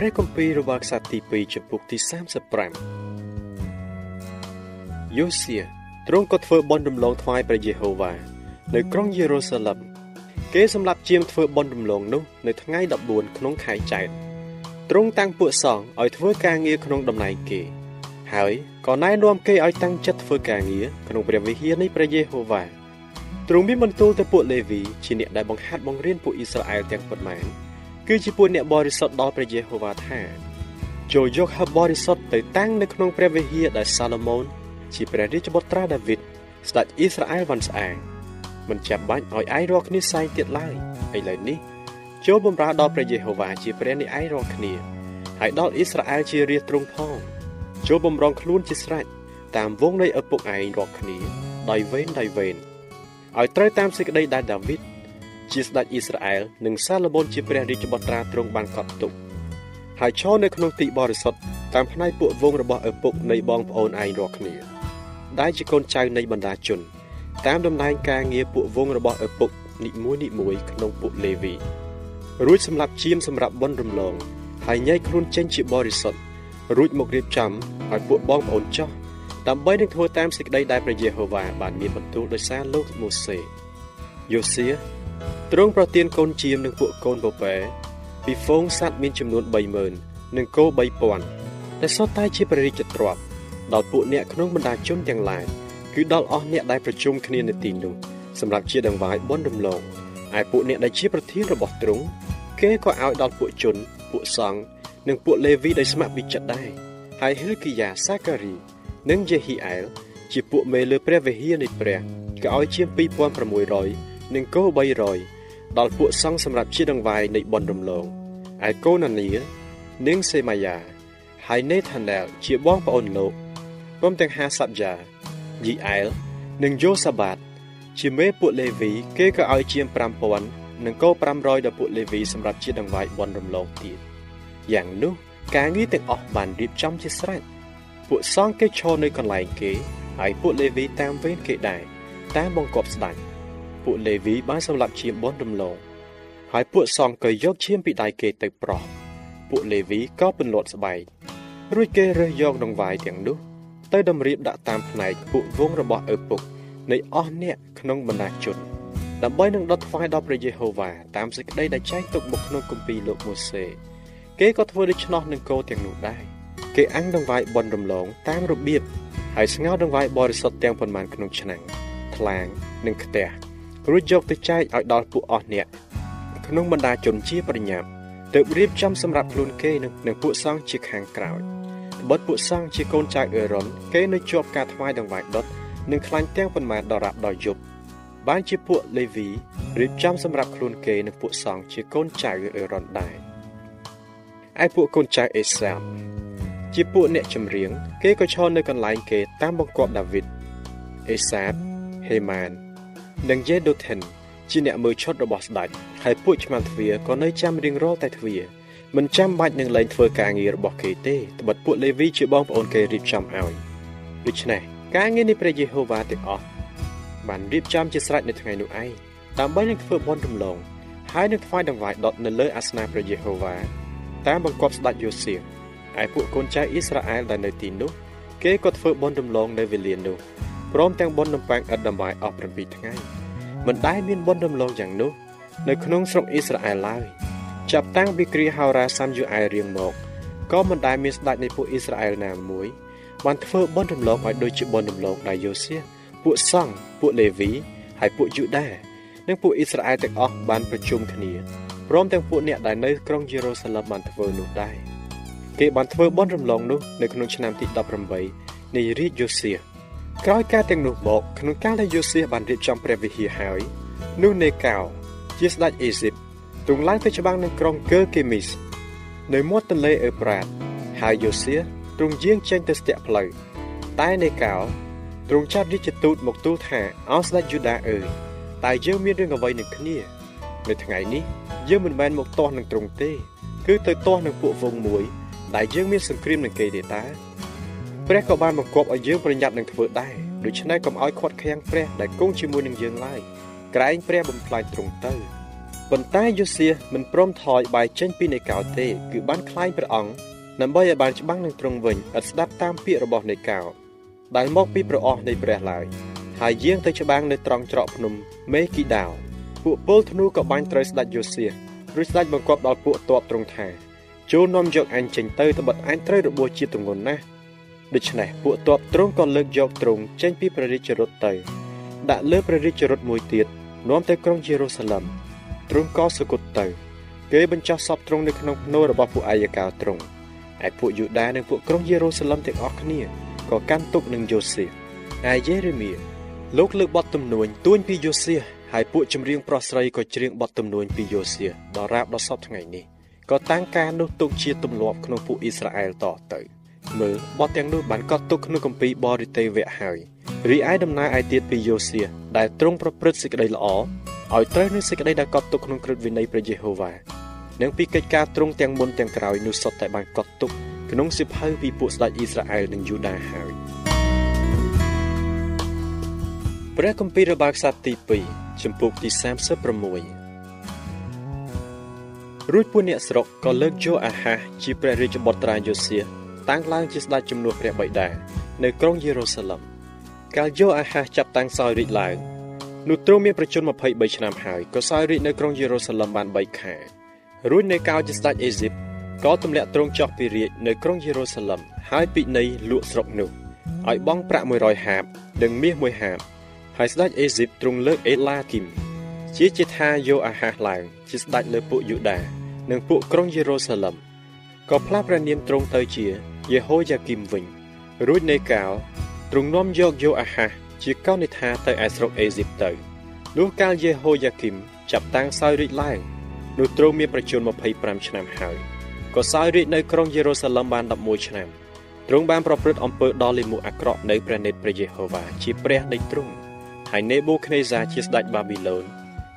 ព្រះគម្ពីររបស់ខ្សត្រទី2ចំពុកទី35យូសៀទ្រង់ក៏ធ្វើបុណ្យរំលងថ្វាយព្រះយេហូវ៉ានៅក្រុងយេរូសាឡឹមគេសម្រាប់ជាមធ្វើបុណ្យរំលងនោះនៅថ្ងៃ14ក្នុងខែចែកទ្រង់តាំងពួកសង្ឃឲ្យធ្វើការងារក្នុងតំណែងគេ ហើយក៏ណែនាំគេឲ្យតាំងចិត្តធ្វើការងារក្នុងព្រះវិហារនៃព្រះយេហូវ៉ាទ្រង់មានបន្ទូលទៅពួកលេវីជាអ្នកដែលបង្ហាត់បង្រៀនពួកអ៊ីស្រាអែលទាំងប៉ុន្មាន គឺជាពួកអ្នកបរិសុទ្ធដល់ព្រះយេហូវ៉ាថាចូលយកហបរិសុទ្ធទៅតាំងនៅក្នុងព្រះវិហារដែលសាឡូមោនជាព្រះរាជបុត្រាដាវីតស្ដេចអ៊ីស្រាអែលវ៉ាន់ស្អាងមិនចាំបាច់ឲ្យឯងរាល់គ្នាសែងទៀតឡើយឥឡូវនេះចូលបម្រើដល់ព្រះយេហូវ៉ាជាព្រះនៃឯងរាល់គ្នាហើយដល់អ៊ីស្រាអែលជារាជទ្រង់ផងចូលបំរុងខ្លួនជាស្រេចតាមវងនៃឪពុកឯងរាល់គ្នាដោយវេនដោយវេនឲ្យត្រូវតាមសេចក្តីដែលដាវីត ជាស្ដេចអ៊ីស្រាអែលនិងសាឡូមោនជាព្រះរាជបុត្រាទ្រង់បានកត់ទុកហើយឈរនៅក្នុងទីបរិសុទ្ធតាមផ្នែកពួកវងរបស់ឪពុកនៃបងប្អូនឯងរាល់គ្នាដែលជាកូនចៅនៃបណ្ដាជន តាមតំណែងការងារពួកវងរបស់ឪពុកនិមួយនិមួយក្នុងពួកលេវីរួចសម្រាប់ជាមសម្រាប់បន់រំលងហើយញែកខ្លួនចេញជាបរិសុទ្ធរួចមករៀបចំឲ្យពួកបងប្អូនចោះដើម្បីនឹងធ្វើតាមសេចក្តីដែលព្រះយេហូវ៉ាបានមានបន្ទូលដោយសារលោកម៉ូសេយូសៀ ទ្រង់ប្រទានកូនជាមនិងពួកកូនពពែពីហ្វូងសัตว์មានចំនួន30000និងគោ3000ដែលសុទ្ធតែជាព្រះរាជទ្រព្យដល់ពួកអ្នកក្នុងបណ្ដាជនទាំងឡាយគឺដល់អស់អ្នកដែលប្រជុំគ្នានៅទីនោះសម្រាប់ជាដង្វាយបន់រំលងឯពួកអ្នកដែលជាប្រធានរបស់ទ្រង់គេក៏ឲ្យដល់ពួកជន ពួកសង្ឃនិងពួកលេវីដែលស្ម័គ្រពីចិត្តដែរហើយហិលគីយ៉ាសាការី និងយេហ៊ីអែលជាពួកមេលើព្រះវិហារនៃព្រះក៏ឲ្យជាង2600 និងគោ300ដល់ពួកសង្ឃសម្រាប់ជាដង្វាយនៃបុណ្យរំលងឯកូណានីនិងសេម៉ាយ៉ាហើយនេថាណែលជាបងប្អូនលោកព្រមទាំងហាសាប់យ៉ាយីអែលនិងយូសាបាតជាមេពួកលេវី គេក៏ឲ្យជាង5000និងគោ500ដល់ពួកលេវីសម្រាប់ជាដង្វាយបុណ្យរំលងទៀតយ៉ាងនោះការងារទាំងអស់បានរៀបចំជាស្រេចពួកសង្ឃគេឈរនៅកន្លែងគេហើយពួកលេវីតាមវេនគេដែរតាមបង្គាប់ស្ដេច ពួកលេវីបានសម្លាប់ឈាមបនរំលងហើយពួកសង្ឃក៏យកឈាមពីដៃគេទៅប្រោះពួកលេវីក៏ពន្លត់ស្បែករួចគេរើសយកដង្វាយទាំងនោះ ទៅតម្រៀបដាក់តាមផ្នែកពួកវងរបស់ឪពុកនៃអស់អ្នកក្នុងបណ្ដាជនដើម្បីនឹងដុតថ្វាយដល់ព្រះយេហូវ៉ាតាមសេចក្តីដែលចែងទុកមកក្នុងគម្ពីរលោកម៉ូសេគេក៏ធ្វើដូច្នោះនឹងគោទាំងនោះដែរគេអាំងដង្វាយបនរំលងតាមរបៀបហើយស្ងោរដង្វាយបរិសុទ្ធទាំងប៉ុន្មានក្នុងឆ្នាំងថ្លាងនិងខ្ទះ រួចយកទៅចែកឲ្យដល់ពួកអស់អ្នកក្នុងបណ្ដាជនជាប្រញាប់ទើបរៀបចំសម្រាប់ខ្លួនគេនិងពួកសង្ឃជាខាងក្រោយត្បិតពួកសង្ឃជាកូនចៅអេរ៉ុនគេនៅជាប់ការថ្វាយដង្វាយដុតនិងខ្លាញ់ទាំងប៉ុន្មានដល់រាប់ដល់យប់បានជាពួកលេវីរៀបចំសម្រាប់ខ្លួនគេនិងពួកសង្ឃជាកូនចៅអេរ៉ុនដែរឯពួកកូនចៅអេសាបជាពួកអ្នកចម្រៀងគេក៏ឈរនៅកន្លែងគេតាមបង្គាប់ដាវីតអេសាបហេម៉ាន និងយេដូថិនជាអ្នកមើលឈុតរបស់ស្ដេចហើយពួកឆ្មាំទ្វារក៏នៅចាំរៀងរាល់តែទ្វារមិនចាំបាច់នឹងលែងធ្វើការងាររបស់គេទេត្បិតពួកលេវីជាបងប្អូនគេរៀបចំឲ្យដូច្នេះការងារនៃព្រះយេហូវ៉ាទាំងអស់បានរៀបចំជាស្រេចនៅថ្ងៃនោះឯងដើម្បីនឹងធ្វើបុណ្យរំលងហើយនឹងថ្វាយដង្វាយដុតនៅលើអាសនៈព្រះយេហូវ៉ាតាមបង្គាប់ស្ដេចយូសៀឯពួកកូនចៅអ៊ីស្រាអែលដែលនៅទីនោះ គេក៏ធ្វើបុណ្យរំលងនៅវេលានោះ ព្រមទាំងបុណ្យនំប៉័ងឥតដំបាយអស់7ថ្ងៃមិនដែលមានបុណ្យរំលងយ៉ាងនោះ នៅក្នុងស្រុកអ៊ីស្រាអែលឡើយចាប់តាំងពីគ្រាហោរាសាំយូអែលរៀងមកក៏មិនដែលមានស្ដេចនៃពួកអ៊ីស្រាអែលណាមួយបានធ្វើបុណ្យរំលងឲ្យដូចជាបុណ្យរំលងដែលយូសៀពួកសង្ឃពួកលេវីហើយពួកយូដានិងពួកអ៊ីស្រាអែលទាំងអស់បានប្រជុំគ្នាព្រមទាំងពួកអ្នកដែលនៅក្រុងយេរូសាឡឹមបានធ្វើនោះដែរគេបានធ្វើបុណ្យរំលងនោះនៅក្នុងឆ្នាំទី18នៃរាជយូសៀ ក្រោយការទាំងនោះមកក្នុងកាលដែលយូសៀបានរៀបចំព្រះវិហារហើយនោះនេកោជាស្ដេចអេស៊ីបទ្រង់ឡើងទៅច្បាំងនឹងក្រុងកើកេមីសនៅមាត់ទន្លេអេប្រាតហើយយូសៀទ្រង់យាងចេញទៅស្ទាក់ផ្លូវតែនេកោទ្រង់ចាត់រាជទូតមកទូលថាអោស្ដេចយូដាអើយតែយើងមានរឿងអ្វីនឹងគ្នានៅថ្ងៃនេះយើងមិនមែនមកទាស់នឹងទ្រង់ទេ គឺទៅទាស់នឹងពួកវងមួយដែលយើងមានសង្គ្រាមនឹងគេទេតា ព្រះក៏បានបង្គាប់ឲ្យយើងប្រញាប់នឹងធ្វើដែរដូច្នេះកុំឲ្យខាត់ខាំងព្រះដែលគង់ជាមួយនឹងយើងឡើយក្រែងព្រះបំផ្លាញទ្រង់ទៅប៉ុន្តែយូសៀមិនព្រមថយបាយចេញពីនៃកោទេ គឺបានខ្លាញ់ព្រះអង្គដើម្បីឲ្យបានច្បាំងនឹងទ្រង់វិញឥតស្ដាប់តាមពាក្យរបស់នៃកោដែលមកពីព្រះអស់នៃព្រះឡើយហើយយាងទៅច្បាំងនៅត្រង់ច្រកភ្នំមេគីដាវពួកពលធ្នូក៏បាញ់ត្រូវស្ដេចយូសៀរួចស្ដេចបង្គាប់ដល់ពួកទ័ពទ្រង់ថាចូលនាំយកអញចេញទៅត្បិតអញត្រូវរបួសជាទងន់ណាស់ ដូច្នេះពួកទ័ពទ្រង់ក៏លើកយកទ្រង់ចេញពីព្រះរាជរថទៅ ដាក់លើព្រះរាជរថមួយទៀតនាំទៅក្រុងយេរូសាឡឹមទ្រង់ក៏សគត់ទៅ គេបញ្ចុះសពទ្រង់នៅក្នុងភ្នូររបស់ពួកអាយកោទ្រង់ឯពួកយូដានិងពួកក្រុងយេរូសាឡឹមទាំងអស់គ្នាក៏កាន់ទុកនឹងយូសៀឯយេរេមៀលោកលើកបទទំនួញទួញពីយូសៀហើយពួកចម្រៀងប្រុសស្រីក៏ច្រៀងបទទំនួញពីយូសៀដល់រាបដល់សពថ្ងៃនេះក៏តាំងការនោះទុកជាទម្លាប់ក្នុងពួកអ៊ីស្រាអែលតទៅ មើលបទទាំងនោះបានកត់ទុកក្នុងគម្ពីរបរិតេវៈហើយរីឯដំណើរឯទៀតពីយូសៀដែលទ្រង់ប្រព្រឹត្តសេចក្តីល្អឲ្យត្រូវនឹងសេចក្តីដែលកត់ទុកក្នុងក្រឹតវិន័យព្រះយេហូវ៉ានិងពីកិច្ចការទ្រង់ទាំងមុនទាំងក្រោយនោះសុទ្ធតែបានកត់ទុកក្នុងសិភៅពីពួកស្ដេចអ៊ីស្រាអែលនិងយូដាហើយព្រះគម្ពីររបស់ខ្សត្រទី2ជំពូកទី36រួចពួកអ្នកស្រុកក៏លើកយកអាហាសជាព្រះរាជបុត្រាយូសៀ តាំងឡើងជាស្ដេចជំនួសព្រះបិតានៅក្រុងយេរូសាឡឹមកាលយកអាហាសចាប់តាំងសោយរាជឡើងនោះទ្រង់មានប្រជជន23ឆ្នាំហើយក៏សោយរាជនៅក្រុងយេរូសាឡឹមបាន3ខែរួចនៅកោជាស្ដេចអេស៊ីបក៏ទម្លាក់ទ្រង់ចុះពីរាជនៅក្រុងយេរូសាឡឹមហើយពិន័យលក់ស្រុកនោះឲ្យបង់ប្រាក់100ហាបនិងមាស1ហាបហើយស្ដេចអេស៊ីបទ្រង់លើកអេឡាគីមជាជាថាយកអាហាសឡើងជាស្ដេចលើពួកយូដា និងពួកក្រុងយេរូសាឡឹមក៏ផ្លាស់ព្រះនាមទ្រង់ទៅជា យេហូយ៉ាគីមវិញរួចនៃកាលទ្រង់នាំយកយកអាហាសជាកោនិថាទៅឯស្រុកអេស៊ីបទៅនោះកាលយេហូយ៉ាគីមចាប់តាំងសោយរាជឡើងនោះទ្រង់មានប្រជជន25ឆ្នាំហើយក៏សោយរាជនៅក្រុងយេរូសាឡឹមបាន11ឆ្នាំទ្រង់បានប្រព្រឹត្តអំពើដ៏លាមកអាក្រក់នៅព្រះនេតព្រះយេហូវ៉ាជាព្រះនៃទ្រង់ហើយនេបូខនេសាជាស្ដេចបាប៊ីឡូន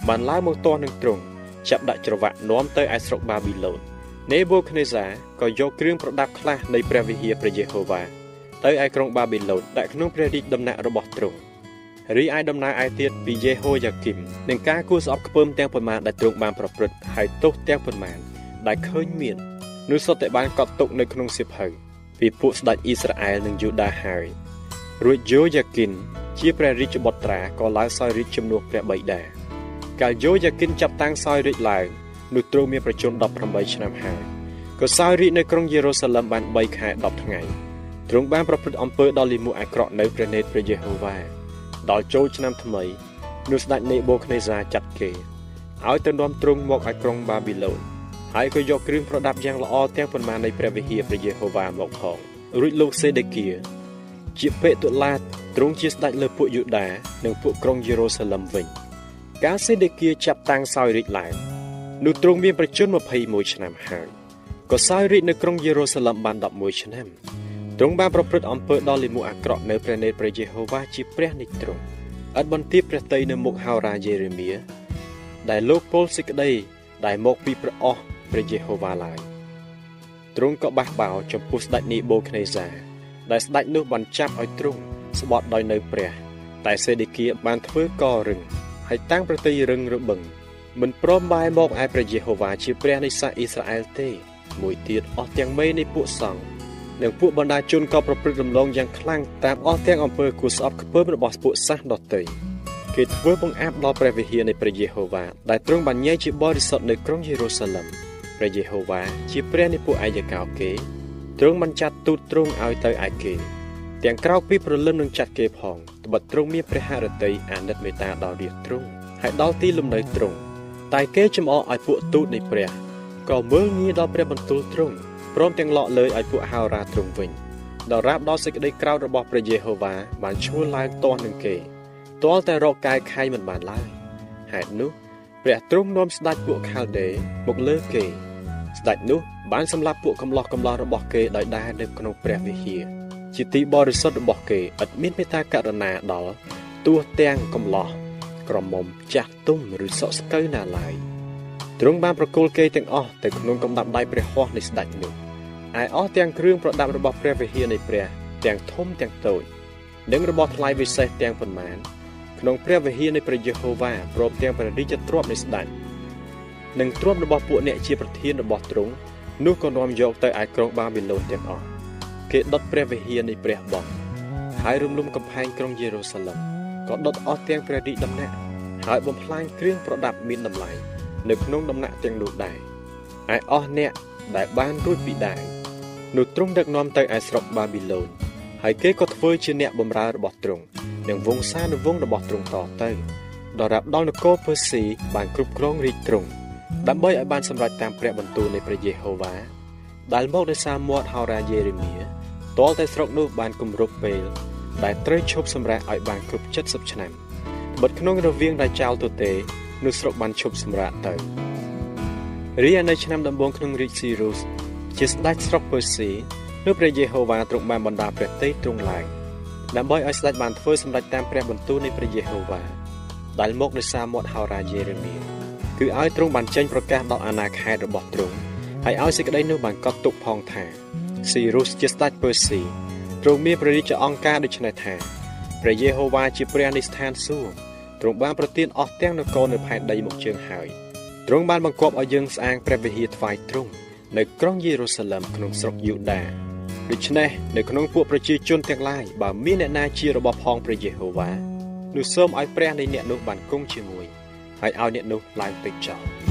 បានឡើងមកទាស់នឹងទ្រង់ចាប់ដាក់ច្រវាក់នាំទៅឯស្រុកបាប៊ីឡូន នេបូខនេសាក៏យកគ្រឿងប្រដាប់ខ្លះនៃព្រះវិហារព្រះយេហូវ៉ាទៅឯក្រុងបាប៊ីឡូនដាក់ក្នុងព្រះរាជដំណាក់របស់ទ្រង់រីឯដំណើរឯទៀតពីយេហូយ៉ាគីមនឹងការគួរស្អប់ខ្ពើមទាំងប៉ុន្មានដែលទ្រង់បានប្រព្រឹត្តហើយទោសទាំងប៉ុន្មានដែលឃើញមាននោះសុទ្ធតែបានកត់ទុកនៅក្នុងសៀវភៅពីពួកស្ដេចអ៊ីស្រាអែលនិងយូដាហើយរួចយូយ៉ាគីនជាព្រះរាជបុត្រាក៏ឡើងសោយរាជជំនួសព្រះបិតាកាលយូយ៉ាគីនចាប់តាំងសោយរាជឡើង នោះទ្រង់មានប្រជជន18ឆ្នាំហើយក៏សោយរាជនៅក្រុងយេរូសាឡឹមបាន3ខែ10ថ្ងៃទ្រង់បានប្រព្រឹត្តអំពើដ៏លាមកអាក្រក់នៅព្រះនេតព្រះយេហូវ៉ាដល់ចូលឆ្នាំថ្មីនោះស្ដេចនេបូខនេសាចាត់គេឲ្យទៅនាំទ្រង់មកឲ្យក្រុងបាប៊ីឡូនហើយក៏យកគ្រឿងប្រដាប់យ៉ាងល្អទាំងប៉ុន្មាននៃព្រះវិហារព្រះយេហូវ៉ាមកផងរួចលោកសេដេគៀជាពេតុឡាទ្រង់ជាស្ដេចលើពួកយូដា និងពួកក្រុងយេរូសាឡឹមវិញ។កាលសេដេគៀចាប់តាំងសោយរាជឡើង នោះទ្រង់មានប្រជជន21ឆ្នាំហើយក៏សោយរាជនៅក្រុងយេរូសាឡឹមបាន11ឆ្នាំទ្រង់បានប្រព្រឹត្តអំពើដ៏លាមកអាក្រក់នៅព្រះនេត្រព្រះយេហូវ៉ាជាព្រះនិទ្រង់ឥតបន្ទាបព្រះតីនៅមុខហោរាយេរេមៀដែលលោកពលសេចក្តីដែលមកពីព្រះអស់ព្រះយេហូវ៉ាឡើយទ្រង់ក៏បះបោចំពោះស្ដេចនីបូខនេសាដែលស្ដេចនោះបានចាប់ឲ្យទ្រង់ស្បត់ដោយនៅព្រះ តែសេដេគៀបានធ្វើករឹងហើយតាំងប្រតិយរឹងរបឹង មិនព្រមបែរមកឯព្រះយេហូវ៉ាជាព្រះនៃសាសអ៊ីស្រាអែលទេ មួយទៀតអស់ទាំងមេនៃពួកសង្ឃនិងពួកបណ្ដាជនក៏ប្រព្រឹត្តរំលងយ៉ាងខ្លាំងតាមអស់ទាំងអំពើគួរស្អប់ខ្ពើមរបស់ពួកសាសដទៃគេធ្វើបង្អាប់ដល់ព្រះវិហារនៃព្រះយេហូវ៉ាដែលទ្រង់បានញែកជាបរិសុទ្ធនៅក្រុងយេរូសាឡឹមព្រះយេហូវ៉ាជាព្រះនៃពួកអាយកោគេទ្រង់បានចាត់ទូតទ្រង់ឲ្យទៅឯគេ ទាំងក្រៅពីព្រលឹមនឹងចាត់គេផងត្បិតទ្រង់មានព្រះハរតីអាណិតមេត្តាដល់រាជទ្រង់ហើយដល់ទីលំនៅទ្រង់ តែគេចំអកឲ្យពួកទូតនៃព្រះក៏មើលងាយដល់ព្រះបន្ទូលទ្រង់ព្រមទាំងលក់លើយឲ្យពួកហោរាទ្រង់វិញដល់រាបដល់សេចក្តីក្រោធរបស់ព្រះយេហូវ៉ាបានឈ្មោះឡើងទាស់នឹងគេទាល់តែរកកាយខៃមិនបានឡើយហេតុនោះព្រះទ្រង់នាំស្ដេចពួកខាល់ដេមកលើគេ ស្ដេចនោះបានសម្លាប់ពួកកំឡោះកំឡោះរបស់គេដោយដែរនៅក្នុងព្រះវិហារជាទីបរិសុទ្ធរបស់គេឥតមានមេត្តាករុណាដល់ទោះទាំងកំឡោះ ក្រមុំចាស់ទុំឬសក់ស្កូវណាឡើយទ្រង់បានប្រគល់គេទាំងអស់ទៅក្នុងកំដាប់ដៃព្រះហស្ថនៃស្ដេចនោះឯអស់ទាំងគ្រឿងប្រដាប់របស់ព្រះវិហារនៃព្រះ ទាំងធំទាំងតូចនិងរបស់ថ្លៃវិសេសទាំងប៉ុន្មានក្នុងព្រះវិហារនៃព្រះយេហូវ៉ាព្រមទាំងព្រះរាជទ្រព្យនៃស្ដេចនិងទ្រព្យរបស់ពួកអ្នកជាប្រធានរបស់ទ្រង់នោះក៏នាំយកទៅឯក្រុងបាប៊ីឡូនទាំងអស់គេដុតព្រះវិហារនៃព្រះបងហើយរំលំកំផែងក្រុងយេរូសាឡឹម ក៏ដុតអស់ទាំងព្រះរាជដំណាក់ហើយបំផ្លាញគ្រឿងប្រដាប់មានតម្លៃនៅក្នុងដំណាក់ទាំងនោះដែរឯអស់អ្នកដែលបានរួចពីដែរនោះទ្រង់ដឹកនាំទៅឯស្រុកបាប៊ីឡូនហើយគេក៏ធ្វើជាអ្នកបម្រើរបស់ទ្រង់និងវង្សានុវង្សរបស់ទ្រង់តទៅដល់រាប់ដល់នគរពឺស៊ីបានគ្រប់គ្រងរាជទ្រង់ដើម្បីឲ្យបានសម្រេចតាមព្រះបន្ទូលនៃព្រះយេហូវ៉ាដែលមកដោយសារមាត់ហោរាយេរេមៀទាល់តែស្រុកនោះបានគម្រប់ពេល ដែលត្រូវឈប់សម្រាកឲ្យបានគ្រប់70ឆ្នាំបិទក្នុងរវាងដែលចោលទទេនោះស្រុកបានឈប់សម្រាកទៅរីឯនៅឆ្នាំដំបូងក្នុងរាជស៊ីរូសជាស្ដេចស្រុកពឺស៊ីនោះព្រះយេហូវ៉ាទ្រង់បានបណ្ដាព្រះតីទ្រង់ឡើងដើម្បីឲ្យស្ដេចបានធ្វើសម្រេចតាមព្រះបន្ទូលនៃព្រះយេហូវ៉ាដែលមកដោយសារមាត់ហោរាយេរេមៀគឺឲ្យទ្រង់បានចេញប្រកាសដល់អាណាខេត្តរបស់ទ្រង់ហើយឲ្យសេចក្តីនោះបានកត់ទុកផងថាស៊ីរុសជាស្ដេចពឺស៊ី ទ្រង់មានព្រះរាជអង្គការដូចនេះថាព្រះយេហូវ៉ាជាព្រះនៃស្ថានសួគ៌ទ្រង់បានប្រទានអស់ទាំងនគរនៅផែនដីមកជើងហើយទ្រង់បានបង្គាប់ឲ្យយើងស្អាងព្រះវិហារថ្វាយទ្រង់នៅក្រុងយេរូសាឡឹមក្នុងស្រុកយូដាដូច្នេះនៅក្នុងពួកប្រជាជនទាំងឡាយបើមានអ្នកណាជារបស់ផងព្រះយេហូវ៉ានោះសូមឲ្យព្រះនៃអ្នកនោះបានគង់ជាមួយហើយឲ្យអ្នកនោះឡើងពេកចោល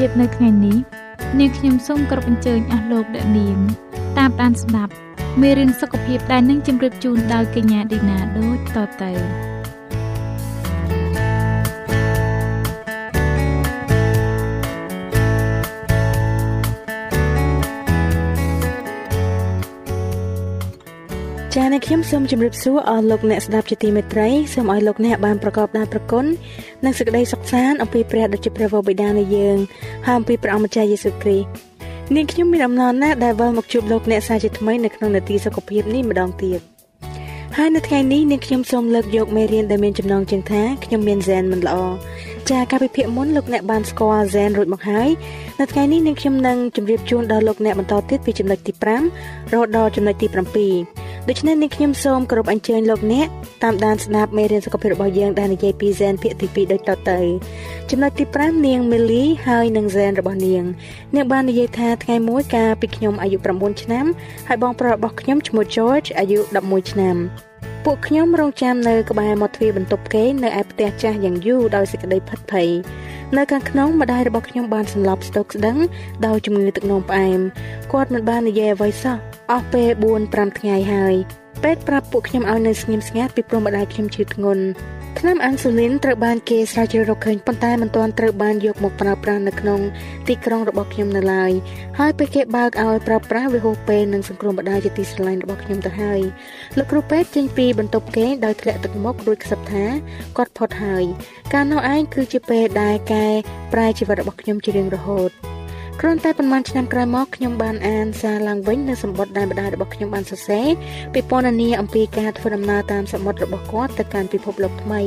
ភាពនៅថ្ងៃនេះនាងខ្ញុំសូមគោរពអញ្ជើញអស់លោកអ្នកនាងតាមដានស្ដាប់មេរៀនសុខភាពដែលនឹងជម្រាបជូនដោយកញ្ញាឌីណាដូចតទៅ នកខ្ញុំសូមជម្រាបសួរអស់លោកអ្នកស្ដាប់ជាទីមេត្រីសូមឲ្យលោកអ្នកបានប្រកបដោយប្រគុណនិងសេចក្តីសុខសាន្តអំពីព្រះដ៏ជាព្រះវរបិតានៃយើងហើយអំពីព្រះអម្ចាស់យេស៊ូវគ្រីស្ទនាងខ្ញុំមានអំណរណាស់ដែលវិលមកជួបលោកអ្នកសាជាថ្មីនៅក្នុងនាទីសុខភាពនេះម្ដងទៀតហើយនៅថ្ងៃនេះនាងខ្ញុំសូមលើកយកមេរៀនដែលមានចំណងជើងថាខ្ញុំមានហ្សែនមិនល្អចាការពិភាក្សាមុនលោកអ្នកបានស្គាល់ហ្សែនរួចមកហើយនៅថ្ងៃនេះនាងខ្ញុំនឹងជម្រាបជូនដល់លោកអ្នកបន្តទៀតពីចំណុចទី5រហូតដល់ចំណុចទី7 ដូច្នេះនាងខ្ញុំសូមគោរពអញ្ជើញលោកអ្នកតាមដានស្ដាប់មេរៀនសុខភាពរបស់យើងដែលនិយាយពីហ្សែនភាគទី2ដូចតទៅចំណុចទី5នាងមីលីហើយនិងហ្សែនរបស់នាងនាងបាននិយាយថាថ្ងៃមួយកាលពីខ្ញុំអាយុ9ឆ្នាំហើយបងប្រុសរបស់ខ្ញុំឈ្មោះ George អាយុ11ឆ្នាំ ពួកខ្ញុំរងចាំនៅក្បែរមាត់ទ្វារបន្ទប់គេនៅឯផ្ទះចាស់យ៉ាងយូរដោយសេចក្តីផិតភ័យនៅខាងក្នុងម្ដាយរបស់ខ្ញុំបានសន្លប់ស្តុកស្ដឹងដោយជំងឺទឹកនោមផ្អែមគាត់មិនបាននិយាយអ្វីសោះអស់ពេល4 5ថ្ងៃហើយពេទ្យប្រាប់ពួកខ្ញុំឲ្យនៅស្ងៀមស្ងាត់ពីព្រោះម្ដាយខ្ញុំឈឺធ្ងន់ ថ្នាំអាំងស៊ូលីនត្រូវបានគេស្រាវជ្រាវរកឃើញប៉ុន្តែមិនទាន់ត្រូវបានយកមកប្រើប្រាស់នៅក្នុងទីក្រុងរបស់ខ្ញុំនៅឡើយហើយពេលគេបើកឲ្យប្រើប្រាស់វាហួសពេលនិងសង្គ្រោះម្ដាយជាទីស្រឡាញ់របស់ខ្ញុំទៅហើយលោកគ្រូពេទ្យចេញពីបន្ទប់គេដោយធ្លាក់ទឹកមុខរួចខ្សឹបថាគាត់ផុតហើយការនោះឯងគឺជាពេលដែលកែប្រែជីវិតរបស់ខ្ញុំជារៀងរហូត គ្រាន់តែប៉ុន្មានឆ្នាំក្រោយមកខ្ញុំបានអានសារឡើងវិញនៅសម្បត្តិដែលម្ដាយរបស់ខ្ញុំបានសរសេរពីពណ៌នាអំពីការធ្វើដំណើរតាមសមុទ្ររបស់គាត់ទៅកាន់ពិភពលោកថ្មី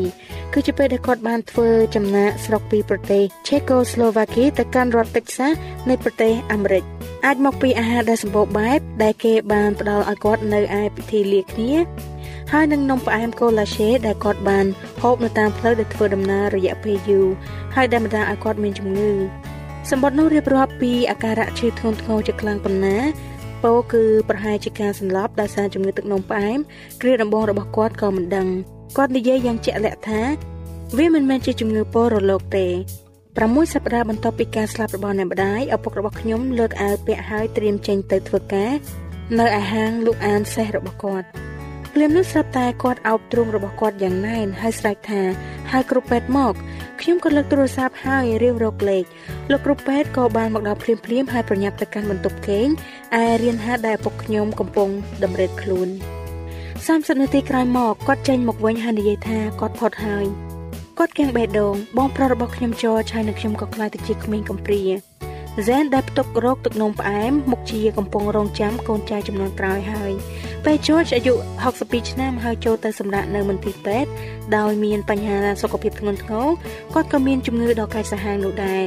គឺជាពេលដែលគាត់បានធ្វើចំណាកស្រុកពីប្រទេសឆេកូស្លូវ៉ាគីទៅកាន់រដ្ឋតិចសាសនៃប្រទេសអាមេរិកអាចមកពីអាហារដែលសម្បូរបែបដែលគេបានផ្ដល់ឲ្យគាត់នៅឯពិធីលាគ្នាហើយនឹងនំផ្អែមកូឡាឆេដែលគាត់បានហូបនៅតាមផ្លូវដែលធ្វើដំណើររយៈពេលយូរហើយដែលបណ្ដាលឲ្យគាត់មានជំងឺ សម្បត្តិនោះរៀបរាប់ពីអាការៈឈឺធ្ងន់ធ្ងរជាខ្លាំងប៉ុណ្ណាពោគឺប្រហែលជាការសន្លប់ដោយសារជំងឺទឹកនោមផ្អែមគ្រាដំបូងរបស់គាត់ក៏មិនដឹងគាត់និយាយយ៉ាងជាក់លាក់ថាវាមិនមែនជាជំងឺពោរលោកទេ6សប្តាហ៍បន្ទាប់ពីការស្លាប់របស់អ្នកម្ដាយឪពុករបស់ខ្ញុំលើកអាវពាក់ហើយត្រៀមចេញទៅធ្វើការ នៅឯហាងលក់អានសេះរបស់គាត់ ភ្លាមនោះស្រាប់តែគាត់អោបទ្រូងរបស់គាត់យ៉ាងណែនហើយស្រែកថាហើយគ្រូពេទ្យមកខ្ញុំក៏លើកទូរស័ព្ទហើយរៀបរកលេខលោកគ្រូពេទ្យក៏បានមកដល់ភ្លាមភ្លាមហើយប្រញាប់ទៅកាន់បន្ទប់គេងឯរៀនហាត់ដែលឪពុកខ្ញុំកំពុងតម្រេតខ្លួន30នាទីក្រោយមកគាត់ចេញមកវិញហើយនិយាយថាគាត់ផុតហើយគាត់កាំងបេះដូងបងប្រុសរបស់ខ្ញុំចរឆៃនិងខ្ញុំក៏ខ្លាចទៅជាក្មេងកំព្រា ហ្សែនដែលផ្ទុករោគទឹកនោមផ្អែមមុខជាកំពុងរងចាំកូនចៅចំនួនក្រោយហើយពេល George អាយុ62ឆ្នាំហើយចូលទៅសម្រាកនៅមន្ទីរពេទ្យដោយមានបញ្ហាសុខភាពធ្ងន់ធ្ងរគាត់ក៏មានជំងឺដ៏កាចសាហាវនោះដែរ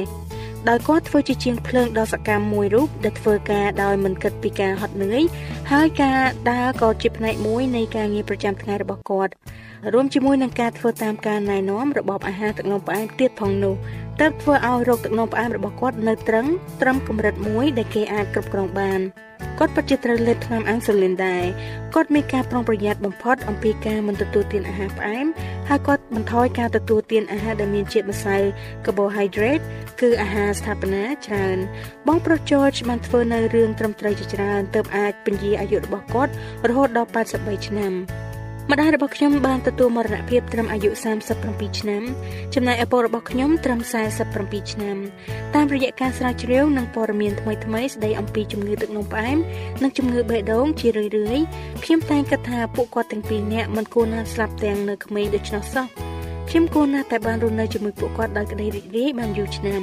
ដោយគាត់ធ្វើជាជាងភ្លើងដ៏សកម្មមួយរូបដែលធ្វើការដោយមិនគិតពីការហត់នឿយហើយការដើរក៏ជាផ្នែកមួយនៃការងារប្រចាំថ្ងៃរបស់គាត់ រួមជាមួយនឹងការធ្វើតាមការណែនាំរបបអាហារទឹកនោមផ្អែមទៀតផងនោះទើបធ្វើឲ្យរោគទឹកនោមផ្អែមរបស់គាត់នៅត្រឹងត្រឹមកម្រិតមួយដែលគេអាចគ្រប់គ្រងបានគាត់ពិតជាត្រូវលេបថ្នាំអាំងស៊ូលីនដែរគាត់មានការប្រុងប្រយ័ត្នបំផុតអំពីការមិនទទួលទានអាហារផ្អែមហើយគាត់បន្ថយការទទួលទានអាហារដែលមានជាតិម្សៅ carbohydrate គឺអាហារស្ថាបនាច្រើន បងប្រុស George បានធ្វើនៅរឿងត្រឹមត្រូវជាច្រើនទើបអាចពន្យាអាយុរបស់គាត់រហូតដល់83ឆ្នាំ ម្ដាយរបស់ខ្ញុំបានទទួលមរណភាពត្រឹមអាយុ37ឆ្នាំ ចំណែកឪពុករបស់ខ្ញុំត្រឹម47ឆ្នាំតាមរយៈការស្រាវជ្រាវនិងព័ត៌មានថ្មីៗស្ដីអំពីជំងឺទឹកនោមផ្អែមនិងជំងឺបេះដូងជារឿយៗខ្ញុំតែងគិតថាពួកគាត់ទាំងពីរនាក់មិនគួរណាស្លាប់ទាំងនៅក្មេងដូច្នោះសោះខ្ញុំគួរណាស់តែបានរស់នៅជាមួយពួកគាត់ដោយក្តីរីករាយបានយូរឆ្នាំ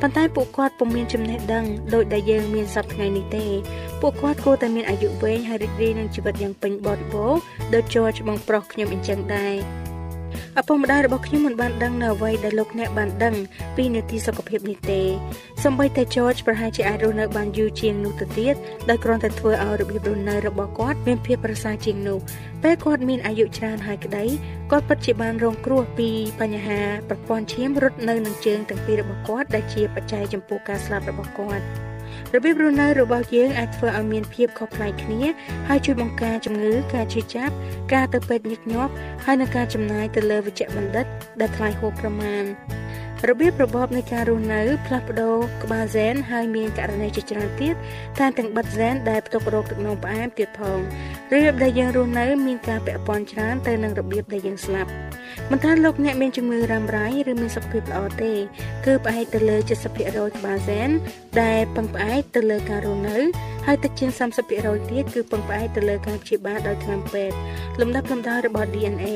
ប៉ុន្តែពួកគាត់ពុំមានចំណេះដឹងដោយដែលយើងមានសពថ្ងៃនេះទេ ពួកគាត់គួរតែមានអាយុវែងហើយរីករាយនឹងជីវិតយ៉ាងពេញបរិបូរណ៍ដោយ George បងប្រុសខ្ញុំអញ្ចឹងដែរឪពុកម្ដាយរបស់ខ្ញុំមិនបានដឹងនៅអ្វីដែលលោកអ្នកបានដឹងពីនីតិសុខភាពនេះទេសូម្បីតែ George ប្រហែលជាអាចរស់នៅបានយូរជាងនោះទៅទៀតដោយគ្រាន់តែធ្វើឲ្យរបៀបរស់នៅរបស់គាត់មានភាពប្រសើរជាងនោះពេលគាត់មានអាយុច្រើនហើយក្តីគាត់ពិតជាបានរងគ្រោះពីបញ្ហាប្រព័ន្ធឈាមរត់នៅនឹងជើងទាំងពីររបស់គាត់ដែលជាបច្ច័យចំពោះការស្លាប់របស់គាត់ របៀបរស់នៅរបស់យើងអាចធ្វើឲ្យមានភាពខុសប្លែកគ្នាហើយជួយបង្ការជំងឺការឈឺចាប់ការទៅពេទ្យញឹកញាប់ហើយនឹងការចំណាយទៅលើវិជ្ជបណ្ឌិតដែលថ្លៃហួសប្រមាណ របៀបរបបនៃការរស់នៅផ្លាស់ប្ដូរក្បាលហ្សែនហើយមានករណីជាច្រើនទៀតតាមទាំងបិទហ្សែនដែលផ្ទុករោគទឹកនោមផ្អែមទៀតផងរបៀបដែលយើងរស់នៅមានការពាក់ព័ន្ធច្រើនទៅនឹងរបៀបដែលយើងស្លាប់មិនថាលោកអ្នកមានជំងឺរ៉ាំរ៉ៃឬមានសុខភាពល្អទេគឺផ្អែកទៅលើ70%ក្បាលហ្សែនដែលពឹងផ្អែកទៅលើការរស់នៅ ហើយទឹកជាង30%ទៀតគឺពឹងផ្អែកទៅលើការព្យាបាលដោយថ្នាំពេទ្យលំដាប់លំដោយរបស់ DNA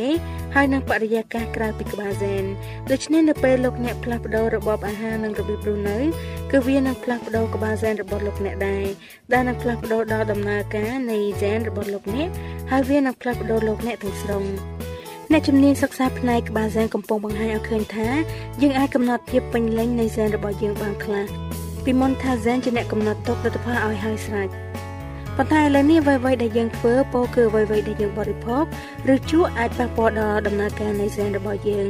ហើយនឹងបរិយាកាសក្រៅពីក្បាលហ្សែនដូច្នេះនៅពេលលោកអ្នកផ្លាស់ប្ដូររបបអាហារនិងរបៀបរស់នៅគឺវានឹងផ្លាស់ប្ដូរក្បាលហ្សែនរបស់លោកអ្នកដែរដែលនឹងផ្លាស់ប្ដូរដល់ដំណើរការនៃហ្សែនរបស់លោកអ្នកហើយវានឹងផ្លាស់ប្ដូរលោកអ្នកទាំងស្រុងអ្នកជំនាញសិក្សាផ្នែកក្បាលហ្សែនកំពុងបង្ហាញឲ្យឃើញថាយើងអាចកំណត់ភាពពេញលេញនៃហ្សែនរបស់យើងបានខ្លះ ពីមុនថាហ្សែនជាអ្នកកំណត់ទុកលទ្ធផលឲ្យហើយស្រេចប៉ុន្តែឥឡូវនេះអ្វីៗដែលយើងធ្វើពោលគឺអ្វីៗដែលយើងបរិភោគឬជក់អាចប៉ះពាល់ដល់ដំណើរការនៃហ្សែនរបស់យើង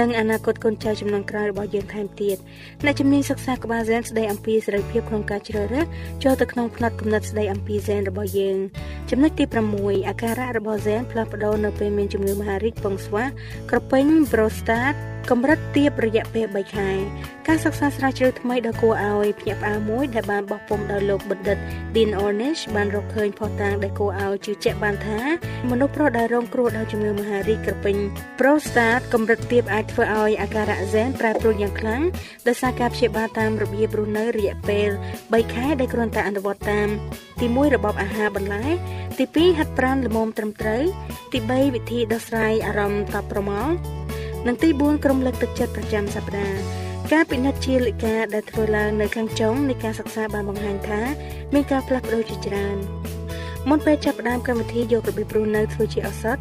និងអនាគតកូនចៅចំនួនក្រោយរបស់យើងថែមទៀតអ្នកជំនាញសិក្សាក្បាលហ្សែនស្ដីអំពីសេរីភាពក្នុងការជ្រើសរើសចូលទៅក្នុងផ្នែកកំណត់ស្ដីអំពីហ្សែនរបស់យើងចំណុចទី6អាការៈរបស់ហ្សែនផ្លាស់ប្ដូរនៅពេលមានជំងឺមហារីកពងស្វាក្រពេញប្រូស្តាត កម្រិតទាបរយៈពេល3ខែការសិក្សាស្រាវជ្រាវថ្មីដ៏គួរឲ្យភ្ញាក់ផ្អើលមួយដែលបានបោះពុម្ពដោយលោកបណ្ឌិត Dean Ornish បានរកឃើញផុសតាងដែលគួរឲ្យជឿជាក់បានថាមនុស្សប្រុសដែលរងគ្រោះដោយជំងឺមហារីកក្រពេញ prostate កម្រិតទាបអាចធ្វើឲ្យអាការៈហ្សែនប្រែប្រួលយ៉ាងខ្លាំងដោយសារការព្យាបាលតាមរបៀបរស់នៅរយៈពេល3ខែដែលគ្រាន់តែអនុវត្តតាមទី1របបអាហារបន្លែទី2ហាត់ប្រាណល្មមត្រឹមត្រូវទី3វិធីដោះស្រាយអារម្មណ៍តបប្រមល់ និងទី4ក្រុមលើកទឹកចិត្តប្រចាំសប្តាហ៍ការពិនិត្យជាលិកាដែលធ្វើឡើងនៅខាងចុងនៃការសិក្សាបានបង្ហាញថាមានការផ្លាស់ប្ដូរជាច្រើនមុនពេលចាប់ផ្ដើមកម្មវិធីយករបៀបរស់នៅធ្វើជាឱសថ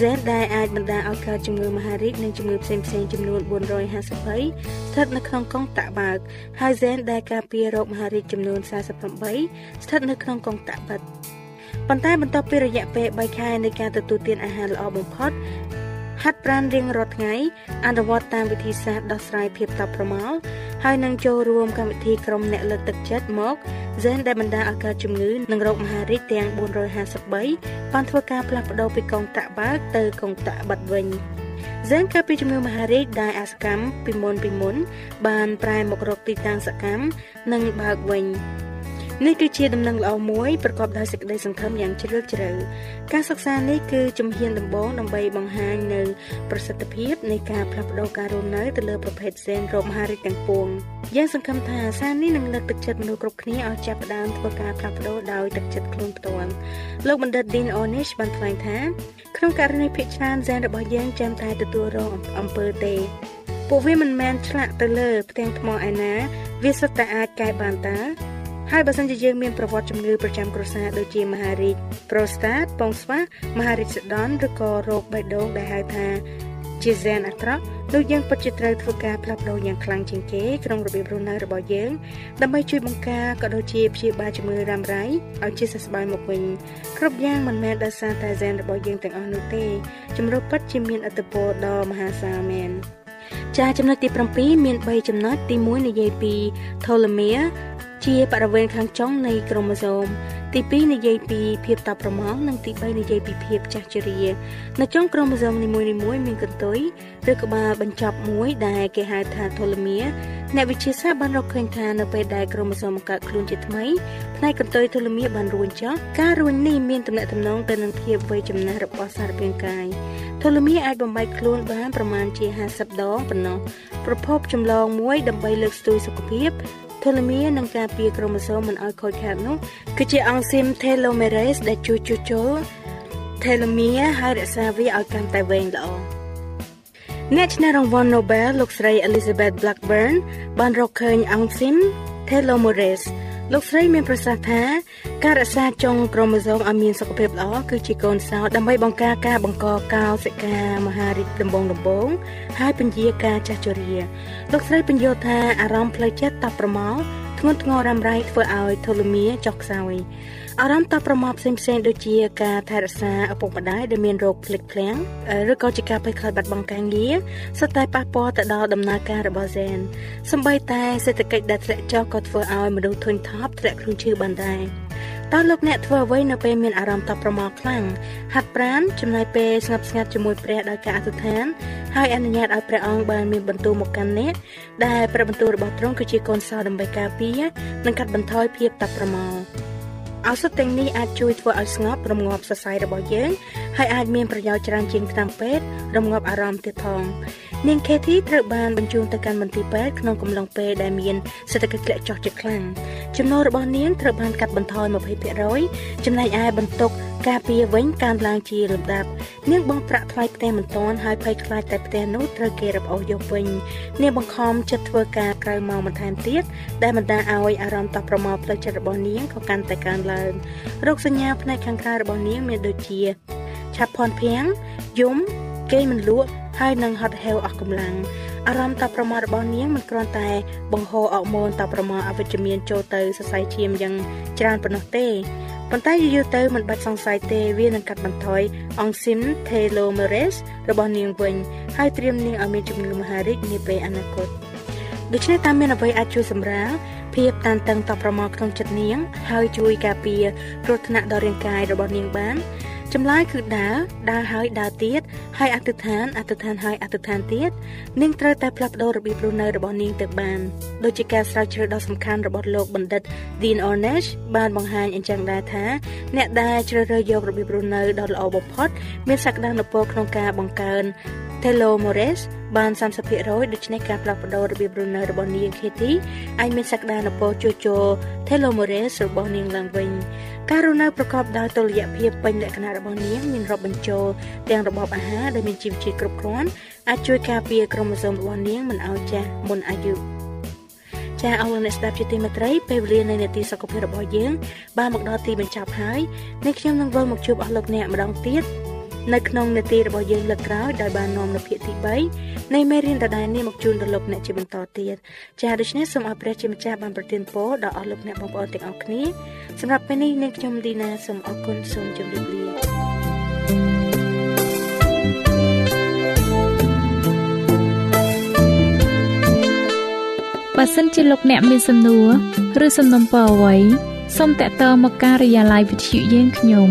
Zen ដែលអាចបណ្ដាលឲ្យកើតជំងឺមហារីកនិងជំងឺផ្សេងៗចំនួន450ស្ថិតនៅក្នុងកងតាក់បើកហើយ Zen ដែលការពាររោគមហារីកចំនួន48ស្ថិតនៅក្នុងកងតាក់បិទប៉ុន្តែបន្ទាប់ពីរយៈពេល3ខែនៃការទទួលទានអាហារល្អបំផុត ហាត់ប្រាណរៀងរាល់ថ្ងៃអនុវត្តតាមវិធីសាស្ត្រដោះស្រាយភាពតប់ប្រមល់ហើយនឹងចូលរួមកម្មវិធីក្រុមអ្នកលើកទឹកចិត្តមក Zen ដែលបណ្ដាលឲ្យកើតជំងឺនិងរោគមហារីកទាំង453បានធ្វើការផ្លាស់ប្ដូរពីកងតាក់បើកទៅកងតាក់បិទវិញ Zen កាលពីជំងឺមហារីកដែលអសកម្មពីមុនពីមុនបានប្រែមករកទីតាំងសកម្មនិងបើកវិញ នេះគឺជាដំណឹងល្អមួយប្រកបដោយសេចក្តីសង្ឃឹមយ៉ាងជ្រាលជ្រៅការសិក្សានេះគឺជំហានដំបូងដើម្បីបង្ហាញនៅប្រសិទ្ធភាពនៃការផ្លាស់ប្ដូរការរស់នៅទៅលើប្រភេទសេនរោគមហារីកទាំងពួងយើងសង្ឃឹមថាសារនេះនឹងលើកទឹកចិត្តមនុស្សគ្រប់គ្នាឲ្យចាប់ផ្ដើមធ្វើការផ្លាស់ប្ដូរដោយទឹកចិត្តខ្លួនផ្ទាល់លោកបណ្ឌិត Dean Ornish បានថ្លែងថាក្នុងករណីភាគច្រើនហ្សែនរបស់យើងចាំតែទទួលរងអំពើទេពួកវាមិនមែនឆ្លាក់ទៅលើផ្ទាំងថ្មឯណាវាសុទ្ធតែអាចកែបានតើ ហើយបើសិនជាយើងមានប្រវត្តិជំងឺប្រចាំគ្រួសារដូចជាមហារីកប្រូស្តាតពងស្វាមហារីកសេដនឬក៏រោគបេះដូងដែលហៅថាជាហ្សែនអាត្រក់នោះយើងពិតជាត្រូវធ្វើការផ្លាស់ប្ដូរយ៉ាងខ្លាំងជាងគេក្នុងរបៀបរស់នៅរបស់យើងដើម្បីជួយបង្ការក៏ដូចជាព្យាបាលជំងឺរ៉ាំរ៉ៃឲ្យជាសះស្បើយមកវិញគ្រប់យ៉ាងមិនមែនដោយសារតែហ្សែនរបស់យើងទាំងអស់នោះទេជំរុញពិតជាមានឥទ្ធិពលដ៏មហាសាលមែន ចាចំណុចទី7មាន3ចំណុចទី1និយាយពី telomere ជាបរិវេណខាងចុងនៃក្រូម៉ូសូមទី2និយាយពីភាពតបប្រមងនិងទី3និយាយពីភាពចាស់ជរានៅចុងក្រូម៉ូសូមនីមួយៗមានកន្ទុយឬក្បាលបញ្ចប់មួយដែលគេហៅថាថូឡូមៀអ្នកវិទ្យាសាស្ត្របានរកឃើញថានៅពេលដែលក្រូម៉ូសូមបង្កើតខ្លួនជាថ្មីផ្នែកកន្ទុយថូឡូមៀបានរួញចុះការរួញនេះមានទំនាក់ទំនងទៅនឹងភាពវ័យចំណាស់របស់សារពាង្គកាយថូឡូមៀអាចបំបែកខ្លួនបានប្រមាណជា50ដងប៉ុណ្ណោះប្រភពចម្លងមួយដើម្បីលើកស្ទួយសុខភាពថូឡូមៀនិងការពារក្រូម៉ូសូមមិនឲ្យខូចខាតនោះគឺជាអង់ស៊ីម telomerase ដែលជួយជួសជុល telomere ហើយរក្សាវាឲ្យកាន់តែវែងល្អអ្នកឈ្នះរង្វាន់ Nobel លោកស្រី Elizabeth Blackburn បានរកឃើញអង់ស៊ីម telomerase លោកស្រីមានប្រសាសន៍ថាការរក្សាចុងក្រូម៉ូសូមឲ្យមានសុខភាពល្អគឺជាកូនសោរដើម្បីបង្ការការបង្កកោសិកាមហារីកដំបងដំបងហើយពន្យាការចាស់ជរាលោកស្រីបញ្យល់ថាអារម្មណ៍ផ្លូវចិត្តតបប្រមល់ធ្ងន់ធ្ងររ៉ាំរ៉ៃធ្វើឲ្យថូឡូមៀចុះខ្សោយ អារម្មណ៍តបប្រមាថផ្សេងផ្សេងដូចជាការថែរក្សាឪពុកម្ដាយដែលមានរោគភ្លេចភ្លាំងឬក៏ជាការភ័យខ្លាចបាត់បង់ការងារសុទ្ធតែប៉ះពាល់ទៅដល់ដំណើរការរបស់ហ្សែនសម្បីតែសេដ្ឋកិច្ចដែលធ្លាក់ចុះក៏ធ្វើឲ្យមនុស្សធុញថប់ធ្លាក់ខ្លួនឈឺបានដែរតើលោកអ្នកធ្វើអ្វីនៅពេលមានអារម្មណ៍តបប្រមាថខ្លាំងហាត់ប្រាណចំណាយពេលស្ងប់ស្ងាត់ជាមួយព្រះដោយការអធិដ្ឋានហើយអនុញ្ញាតឲ្យព្រះអង្គបានមានបន្ទូលមកកាន់អ្នកដែលព្រះបន្ទូលរបស់ទ្រង់គឺជាកូនសោដើម្បីការពារនិងកាត់បន្ថយភាពតបប្រមាថ ឱសថទាំងនេះអាចជួយធ្វើឲ្យស្ងប់រងាប់សរសៃរបស់យើងហើយអាចមានប្រយោជន៍ច្រើនជាងថ្នាំពេទ្យរងាប់អារម្មណ៍ទៀតផងនាង Katie ត្រូវបានបញ្ជូនទៅកាន់មន្ទីរពេទ្យក្នុងកំឡុងពេលដែលមានសេដ្ឋកិច្ចធ្លាក់ចុះជាខ្លាំងចំណូលរបស់នាងត្រូវបានកាត់បន្ថយ20%ចំណែកឯបន្ទុក ការពារវិញកើនឡើងជាលំដាប់នាងបងប្រាក់ថ្លៃផ្ទះមិនទាន់ហើយភ័យខ្លាចតែផ្ទះនោះត្រូវគេរឹបអូសយកវិញនាងបង្ខំចិត្តធ្វើការក្រៅម៉ោងបន្ថែមទៀតដែលបណ្ដាលឲ្យអារម្មណ៍តបប្រមល់ផ្លូវចិត្តរបស់នាងក៏កាន់តែកើនឡើងរោគសញ្ញាផ្នែកខាងក្រៅរបស់នាងមានដូចជាឆាប់ភ័ន្តភាំងយំគេមិនលក់ហើយនឹងហត់ហេវអស់កម្លាំងអារម្មណ៍តបប្រមាថរបស់នាងមិនគ្រាន់តែបង្ហូរអរម៉ូនតបប្រមាថអវិជ្ជមានចូលទៅសរសៃឈាមយ៉ាងច្រើនប៉ុណ្ណោះទេ ប៉ុន្តែយូរទៅមិនបាច់សង្ស័យទេវានឹងកាត់បន្ថយអង់ស៊ីម telomerase របស់នាងវិញហើយត្រៀមនាងឲ្យមានជំងឺមហារីកនាពេលអនាគតដូច្នេះតាមមានអ្វីអាចជួយសម្រាលភាពតានតឹងតបប្រមាថក្នុងចិត្តនាង ហើយជួយការពារគ្រោះថ្នាក់ដល់រាងកាយរបស់នាងបាន ចម្លើយគឺដើរដើរហើយដើរទៀតហើយអតិថានអតិថានហើយអតិថានទៀតនាងត្រូវតែផ្លាស់ប្ដូររបៀបរស់នៅរបស់នាងទៅបានដូចជាការស្រាវជ្រាវដ៏សំខាន់របស់លោកបណ្ឌិត Dean Ornish បានបង្ហាញអញ្ចឹងដែរថាអ្នកដែលជ្រើសរើសយករបៀបរស់នៅដ៏ល្អបំផុតមានសក្តានុពលក្នុងការបង្កើន telomerase បាន30%ដូច្នេះការផ្លាស់ប្ដូររបៀបរស់នៅរបស់នាង Katie អាចមានសក្តានុពលជួសជុល telomerase របស់នាងឡើងវិញ ការរស់នៅប្រកបដោយតុល្យភាពពេញលក្ខណៈរបស់នាងមានរាប់បញ្ចូលទាំងរបបអាហារដែលមានជីវជាតិគ្រប់គ្រាន់អាចជួយការពារក្រុមសូមរបស់នាងមិនឲ្យចាស់មុនអាយុចាអរលោកអ្នកស្ដាប់ជាទីមេត្រីពេលវេលានៃនាទីសុខភាពរបស់យើងបានមកដល់ទីបញ្ចប់ហើយនេះខ្ញុំនឹងវិលមកជួបអស់លោកអ្នកម្ដងទៀត នៅក្នុងនាទីរបស់យើងលើកក្រោយដោយបាននាំនៅភាគទី3នៃមេរៀនដដែលនេះមកជូនដល់លោកអ្នកជាបន្តទៀតចា៎ដូច្នេះសូមអរព្រះជាម្ចាស់បានប្រទានពរដល់អស់លោកអ្នកបងប្អូនទាំងអស់គ្នាសម្រាប់ពេលនេះនាងខ្ញុំឌីណាសូមអរគុណសូមជម្រាបលាបើសិនជាលោកអ្នកមានសំណួរឬសំណុំពរអ្វីសូមតាក់ទងមកការិយាល័យវិទ្យុយើងខ្ញុំ